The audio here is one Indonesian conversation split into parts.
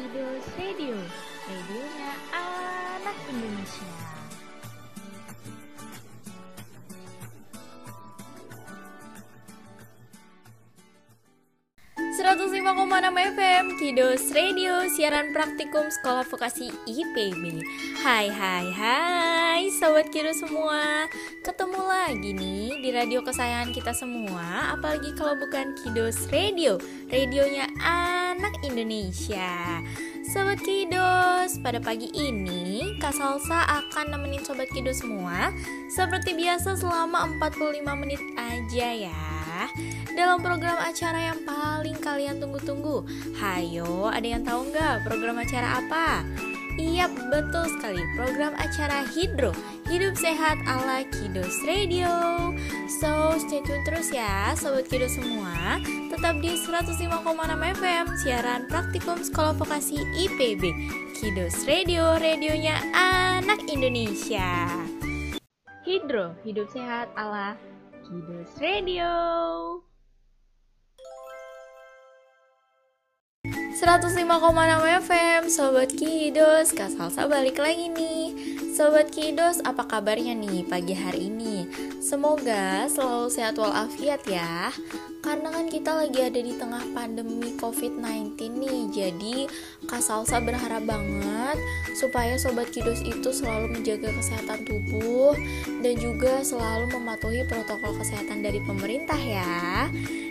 Kidus Radio, radionya anak Indonesia. enam FM Kidos Radio Siaran Praktikum Sekolah Vokasi IPB Hai hai hai Sobat Kidos semua Ketemu lagi nih di radio kesayangan kita semua Apalagi kalau bukan Kidos Radio Radionya anak Indonesia Sobat Kidos, pada pagi ini Kak Salsa akan nemenin Sobat Kidos semua Seperti biasa selama 45 menit aja ya dalam program acara yang paling kalian tunggu-tunggu. Hayo, ada yang tahu nggak program acara apa? Iya, betul sekali. Program acara Hidro, Hidup Sehat ala Kidos Radio. So, stay tune terus ya, Sobat Kidos semua. Tetap di 105,6 FM, siaran praktikum Sekolah Vokasi IPB. Kidos Radio, radionya anak Indonesia. Hidro, Hidup Sehat ala Kidos Radio. 105,6 FM Sobat Kidos Kak Salsa balik lagi nih. Sobat Kidos apa kabarnya nih pagi hari ini? Semoga selalu sehat walafiat ya. Karena kan kita lagi ada di tengah pandemi COVID-19 nih. Jadi Kak Salsa berharap banget Supaya Sobat Kidos itu selalu menjaga kesehatan tubuh Dan juga selalu mematuhi protokol kesehatan dari pemerintah ya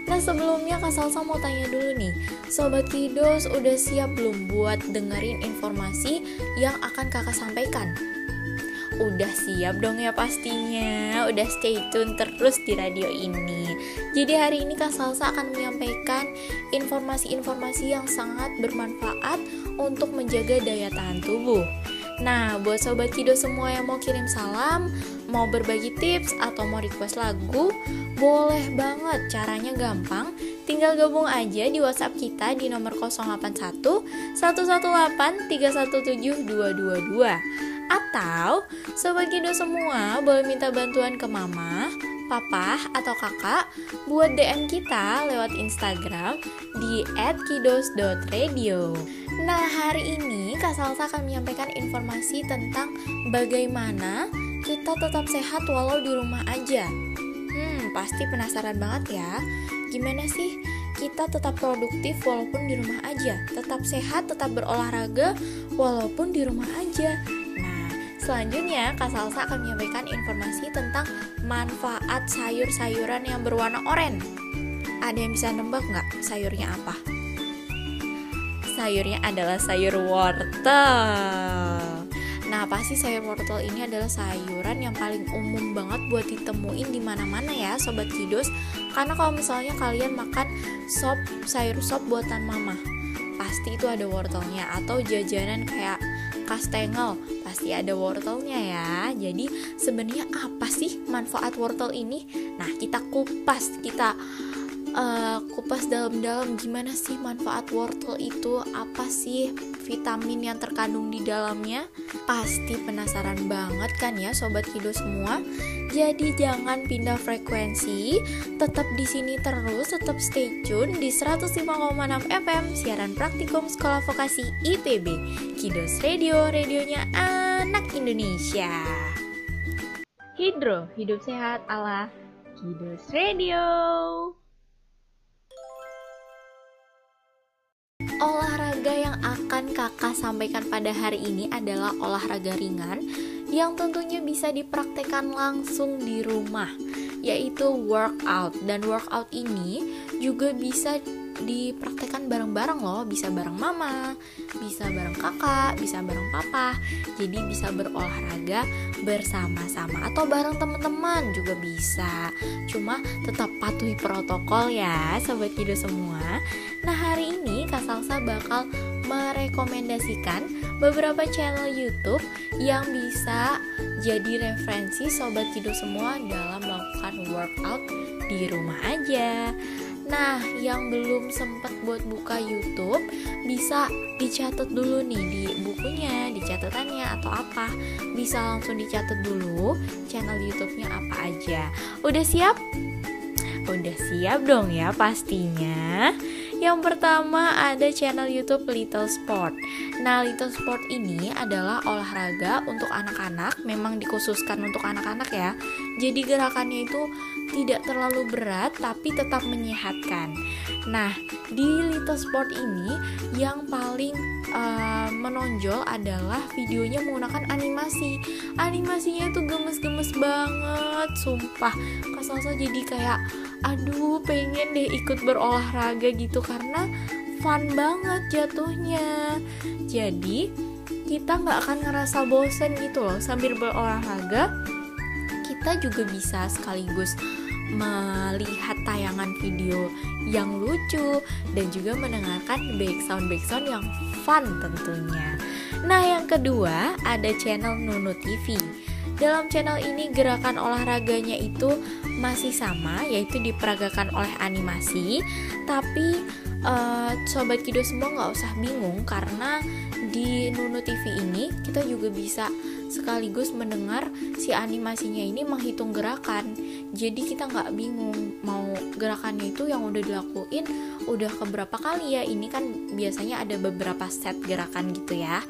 Nah sebelumnya Kak Salsa mau tanya dulu nih. Sobat Kidos udah siap belum buat dengerin informasi yang akan kakak sampaikan? Udah siap dong ya pastinya. Udah stay tune terus di radio ini. Jadi hari ini Kak Salsa akan menyampaikan informasi-informasi yang sangat bermanfaat Untuk menjaga daya tahan tubuh. Nah, buat sobat Kido semua yang mau kirim salam, mau berbagi tips atau mau request lagu, boleh banget. Caranya gampang, tinggal gabung aja di WhatsApp kita di nomor 081 118 317 222. Atau sobat Kido semua boleh minta bantuan ke mama, papa atau kakak buat DM kita lewat Instagram di @kidos.radio. Nah, hari ini Kak Salsa akan menyampaikan informasi tentang bagaimana kita tetap sehat walau di rumah aja. Hmm, pasti penasaran banget ya. Gimana sih kita tetap produktif walaupun di rumah aja, tetap sehat, tetap berolahraga walaupun di rumah aja. Nah, selanjutnya Kak Salsa akan menyampaikan informasi tentang manfaat sayur-sayuran yang berwarna oranye. Ada yang bisa nembak nggak sayurnya apa? sayurnya adalah sayur wortel. Nah, pasti sayur wortel ini adalah sayuran yang paling umum banget buat ditemuin di mana-mana ya, sobat kidos. Karena kalau misalnya kalian makan sop sayur sop buatan mama, pasti itu ada wortelnya atau jajanan kayak kastengel pasti ada wortelnya ya. Jadi sebenarnya apa sih manfaat wortel ini? Nah, kita kupas, kita uh, kupas dalam-dalam gimana sih manfaat wortel itu apa sih vitamin yang terkandung di dalamnya pasti penasaran banget kan ya sobat kido semua? Jadi jangan pindah frekuensi tetap di sini terus tetap stay tune di 105,6 FM siaran praktikum sekolah vokasi IPB Kidos Radio radionya anak Indonesia. Hidro hidup sehat ala Kidos Radio. Olahraga yang akan kakak sampaikan pada hari ini adalah olahraga ringan yang tentunya bisa dipraktekkan langsung di rumah, yaitu workout. Dan workout ini juga bisa dipraktekkan bareng-bareng loh. Bisa bareng mama bisa bareng kakak bisa bareng papa. Jadi bisa berolahraga bersama-sama atau bareng teman-teman juga bisa. Cuma tetap patuhi protokol ya sobat kido semua. Nah hari ini kak Salsa bakal merekomendasikan beberapa channel YouTube yang bisa jadi referensi sobat kido semua dalam melakukan workout di rumah aja. Nah, yang belum sempat buat buka YouTube bisa dicatat dulu nih di bukunya, di catatannya atau apa. Bisa langsung dicatat dulu channel YouTube-nya apa aja. Udah siap? Udah siap dong ya pastinya. Yang pertama ada channel YouTube Little Sport. Nah, Little Sport ini adalah olahraga untuk anak-anak, memang dikhususkan untuk anak-anak ya. Jadi gerakannya itu tidak terlalu berat tapi tetap menyehatkan. Nah, di Little Sport ini yang paling uh, menonjol adalah videonya menggunakan animasi. Animasinya itu gemes-gemes banget, sumpah. Kak Salsa jadi kayak aduh pengen deh ikut berolahraga gitu karena fun banget jatuhnya jadi kita nggak akan ngerasa bosen gitu loh sambil berolahraga kita juga bisa sekaligus melihat tayangan video yang lucu dan juga mendengarkan background background yang fun tentunya. Nah, yang kedua ada channel Nunu TV. Dalam channel ini gerakan olahraganya itu masih sama yaitu diperagakan oleh animasi, tapi uh, sobat kido semua nggak usah bingung karena di Nunu TV ini kita juga bisa sekaligus mendengar si animasinya ini menghitung gerakan. Jadi kita nggak bingung mau gerakannya itu yang udah dilakuin udah keberapa kali ya. Ini kan biasanya ada beberapa set gerakan gitu ya.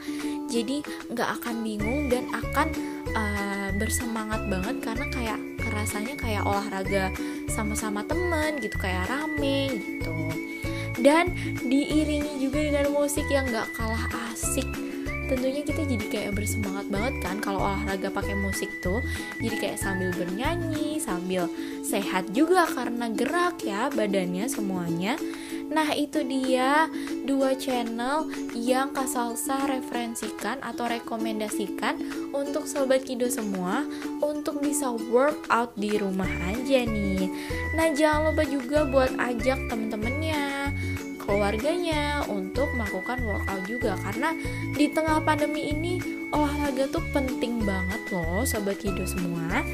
Jadi nggak akan bingung dan akan uh, bersemangat banget karena kayak kerasanya kayak olahraga sama-sama temen gitu kayak rame gitu dan diiringi juga dengan musik yang nggak kalah asik. Tentunya kita jadi kayak bersemangat banget kan kalau olahraga pakai musik tuh. Jadi kayak sambil bernyanyi sambil sehat juga karena gerak ya badannya semuanya Nah itu dia dua channel yang Kak Salsa referensikan atau rekomendasikan untuk Sobat Kido semua untuk bisa workout di rumah aja nih. Nah jangan lupa juga buat ajak temen-temennya keluarganya untuk melakukan workout juga. Karena di tengah pandemi ini olahraga tuh penting banget loh sobat kido semua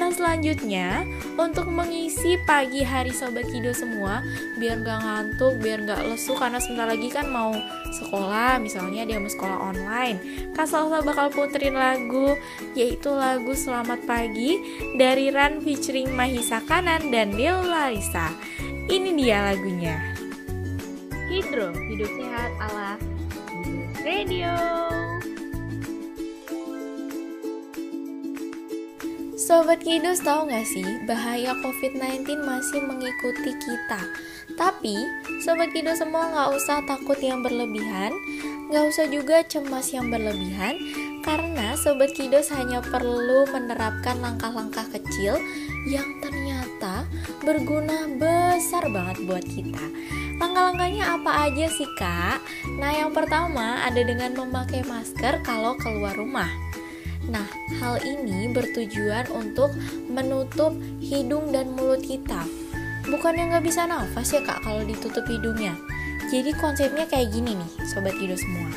Nah selanjutnya untuk mengisi pagi hari sobat kido semua biar gak ngantuk, biar gak lesu karena sebentar lagi kan mau sekolah misalnya dia mau sekolah online. Kak Salsa bakal puterin lagu yaitu lagu Selamat Pagi dari Run featuring Mahisa Kanan dan Lil Larissa Ini dia lagunya. Hidro, hidup sehat ala Radio. Sobat Kidus tahu gak sih bahaya COVID-19 masih mengikuti kita? Tapi Sobat Kidus semua gak usah takut yang berlebihan Gak usah juga cemas yang berlebihan Karena Sobat Kidus hanya perlu menerapkan langkah-langkah kecil Yang ternyata berguna besar banget buat kita. Langkah-langkahnya apa aja sih kak? Nah yang pertama ada dengan memakai masker kalau keluar rumah Nah, hal ini bertujuan untuk menutup hidung dan mulut kita. Bukan yang nggak bisa nafas ya kak kalau ditutup hidungnya. Jadi konsepnya kayak gini nih, sobat hidup semua.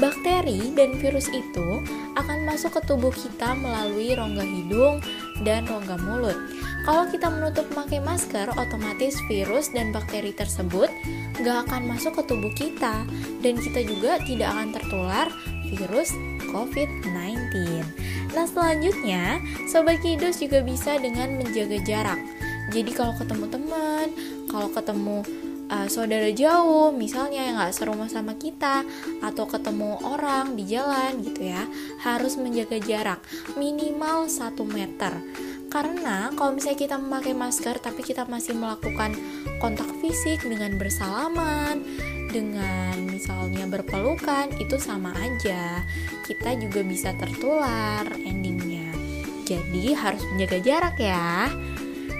Bakteri dan virus itu akan masuk ke tubuh kita melalui rongga hidung dan rongga mulut. Kalau kita menutup memakai masker, otomatis virus dan bakteri tersebut nggak akan masuk ke tubuh kita dan kita juga tidak akan tertular virus COVID-19. Nah selanjutnya, Sobat Kidus juga bisa dengan menjaga jarak. Jadi kalau ketemu teman, kalau ketemu uh, saudara jauh, misalnya yang nggak serumah sama kita, atau ketemu orang di jalan gitu ya, harus menjaga jarak minimal 1 meter. Karena kalau misalnya kita memakai masker tapi kita masih melakukan kontak fisik dengan bersalaman, dengan misalnya berpelukan itu sama aja. Kita juga bisa tertular endingnya. Jadi harus menjaga jarak ya.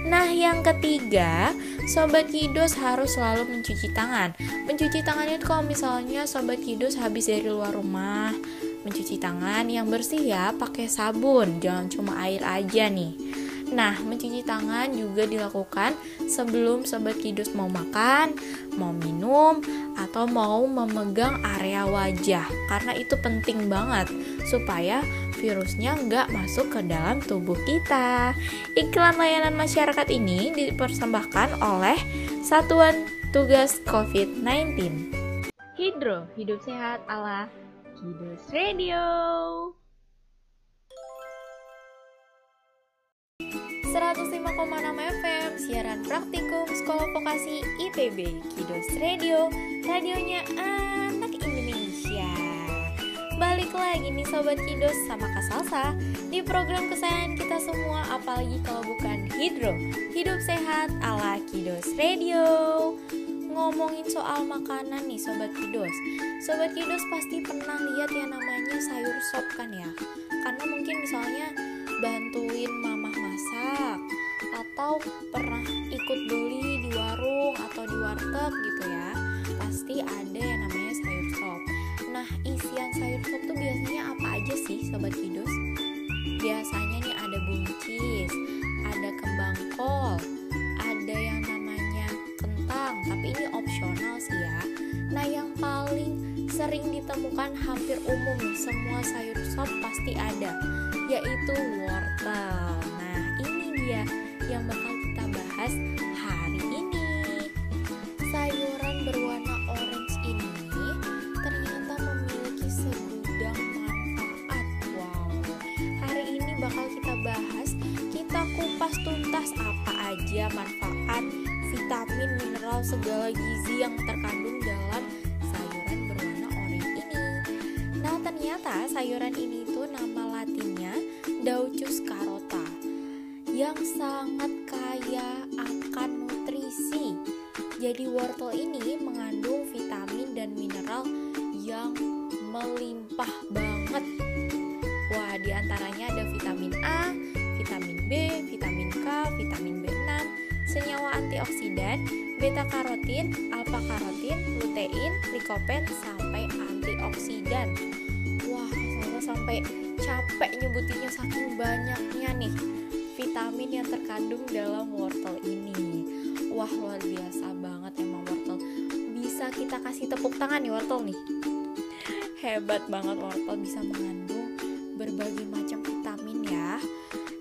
Nah yang ketiga Sobat Kidos harus selalu mencuci tangan. Mencuci tangan itu kalau misalnya Sobat Kidos habis dari luar rumah Mencuci tangan yang bersih ya pakai sabun. Jangan cuma air aja nih Nah, mencuci tangan juga dilakukan sebelum sobat kidus mau makan, mau minum, atau mau memegang area wajah karena itu penting banget supaya virusnya nggak masuk ke dalam tubuh kita. Iklan layanan masyarakat ini dipersembahkan oleh Satuan Tugas COVID-19. Hidro, hidup sehat ala Kidus Radio. 105,6 FM Siaran Praktikum Sekolah Vokasi IPB Kidos Radio Radionya anak Indonesia. Balik lagi nih Sobat Kidos sama Kak Salsa Di program kesayangan kita semua Apalagi kalau bukan Hidro. Hidup sehat ala Kidos Radio. Ngomongin soal makanan nih Sobat Kidos Sobat Kidos pasti pernah lihat yang namanya sayur sop kan ya? Karena mungkin misalnya bantuin mamah masak atau pernah ikut beli di warung atau di warteg gitu ya pasti ada yang namanya sayur sop. Nah isian sayur sop tuh biasanya apa aja sih sobat kidus? Biasanya nih ada buncis ada kembang kol ada yang namanya kentang tapi ini opsional sih ya. Nah yang paling sering ditemukan hampir umum semua sayur sop pasti ada yaitu wortel. Nah, ini dia yang bakal kita bahas hari ini. Sayuran berwarna orange ini ternyata memiliki segudang manfaat. Wow. Hari ini bakal kita bahas, kita kupas tuntas apa aja manfaat vitamin, mineral, segala gizi yang terkandung dalam sayuran berwarna ternyata sayuran ini itu nama latinnya Daucus carota yang sangat kaya akan nutrisi. Jadi wortel ini mengandung vitamin dan mineral yang melimpah banget. Wah, di antaranya ada vitamin A, vitamin B, vitamin K, vitamin B6, senyawa antioksidan, beta karotin, alfa karotin, lutein, likopen, sampai antioksidan. Sampai capek nyebutinnya saking banyaknya nih vitamin yang terkandung dalam wortel ini. Wah, luar biasa banget emang wortel. Bisa kita kasih tepuk tangan nih wortel nih. Hebat banget wortel bisa mengandung berbagai macam vitamin ya.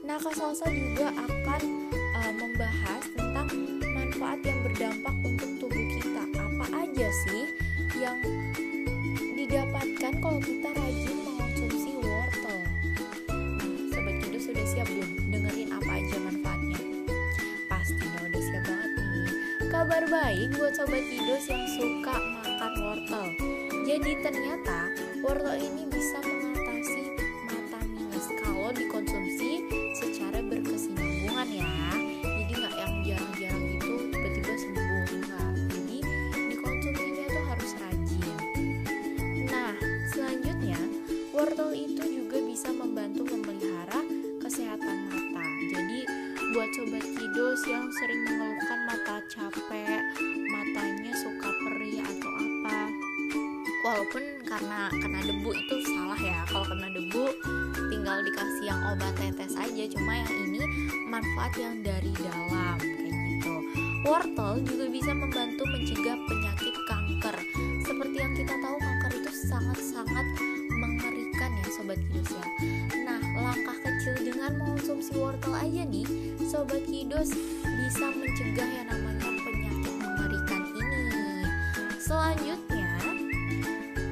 Nah, Kak Salsa juga akan uh, membahas tentang manfaat yang berdampak untuk tubuh kita. Apa aja sih yang Kabar baik buat Sobat Kidos yang suka makan wortel. Jadi ternyata wortel ini bisa mengatasi mata minus kalau dikonsumsi secara berkesinambungan ya. Jadi nggak yang jarang-jarang itu tiba-tiba sembuh enggak. Jadi dikonsumsinya itu harus rajin. Nah, selanjutnya wortel itu juga bisa membantu memelihara kesehatan mata. Jadi buat sobat kidos yang sering mengeluhkan walaupun karena kena debu itu salah ya. Kalau kena debu tinggal dikasih yang obat tetes aja. Cuma yang ini manfaat yang dari dalam kayak gitu. Wortel juga bisa membantu mencegah penyakit kanker. Seperti yang kita tahu kanker itu sangat-sangat mengerikan ya sobat kidos ya. Nah langkah kecil dengan mengonsumsi wortel aja nih sobat kidos bisa mencegah yang namanya penyakit mengerikan ini. Selanjutnya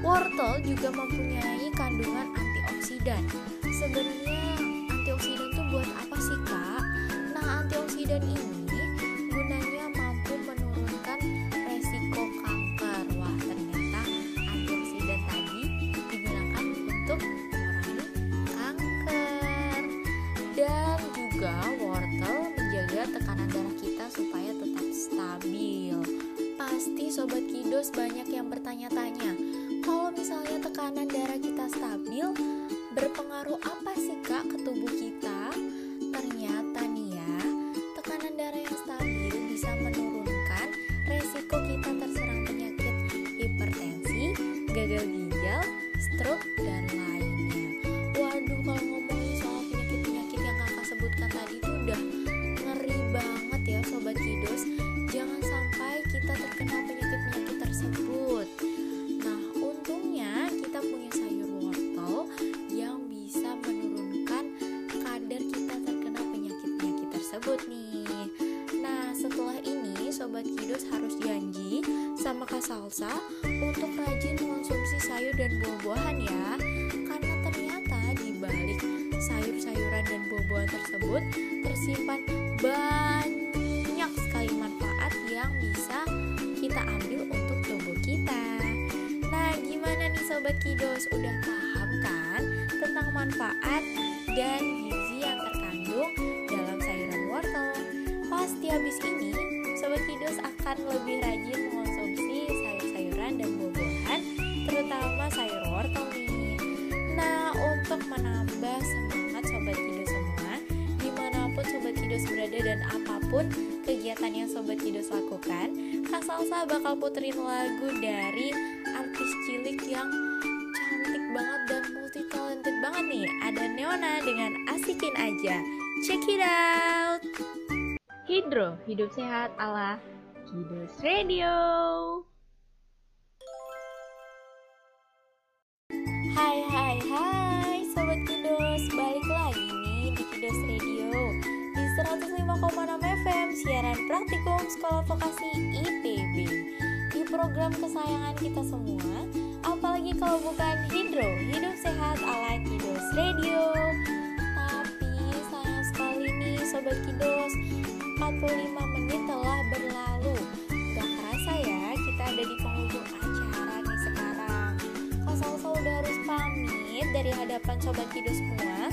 Wortel juga mempunyai kandungan antioksidan. Sebenarnya antioksidan itu buat apa sih kak? Nah antioksidan ini gunanya mampu menurunkan resiko kanker. Wah ternyata antioksidan tadi digunakan untuk mengurangi kanker. Dan juga wortel menjaga tekanan darah kita supaya tetap stabil. Pasti sobat kidos banyak yang bertanya-tanya, kalau misalnya tekanan darah kita stabil, berpengaruh apa sih kak ke tubuh kita? Ternyata nih ya, tekanan darah yang stabil bisa menurunkan resiko kita terserang penyakit hipertensi, gagal ginjal, stroke, dan lainnya. Waduh, kalau ngomongin soal penyakit-penyakit yang kakak sebutkan tadi itu udah ngeri banget ya sobat sobat kidos? Udah paham kan tentang manfaat dan gizi yang terkandung dalam sayuran wortel? Pasti habis ini sobat kidos akan lebih rajin mengonsumsi sayur-sayuran dan buah-buahan, terutama sayur wortel nih. Nah, untuk menambah semangat sobat kidos semua, di mana pun sobat kidos berada dan apa pun kegiatan yang sobat kidos lakukan, Kak Salsa bakal puterin lagu dari artis cilik yang cantik banget dan multi talented banget nih. Ada Neona dengan Asikin Aja. Check it out. Hidro, hidup sehat ala Kidos Radio. Hai hai hai Sobat Kidos Balik lagi nih di Kidos Radio Di 105,6 FM Siaran praktikum Sekolah Vokasi IPB Di program kesayangan kita semua Apalagi kalau bukan Hidro Hidup Sehat ala Kidos Radio. Tapi sayang sekali nih Sobat Kidos 45 menit telah berlalu. Gak kerasa ya kita ada di penghujung acara nih sekarang. Kak Salsa udah harus pamit dari hadapan Sobat Kidus semua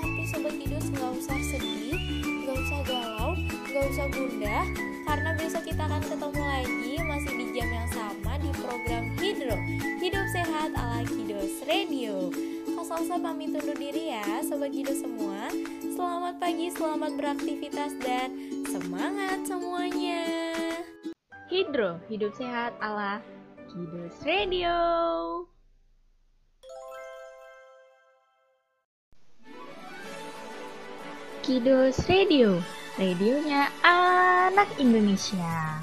Tapi Sobat Kidus gak usah sedih, gak usah galau, gak usah gundah Karena besok kita akan ketemu lagi masih di jam yang sama di program Hidro Hidup Sehat ala Kidus Radio. Kak Salsa pamit undur diri ya Sobat Kidus semua. Selamat pagi, selamat beraktivitas dan semangat semuanya. Hidro, hidup sehat ala Kidos Radio. Kidos Radio, radionya anak Indonesia.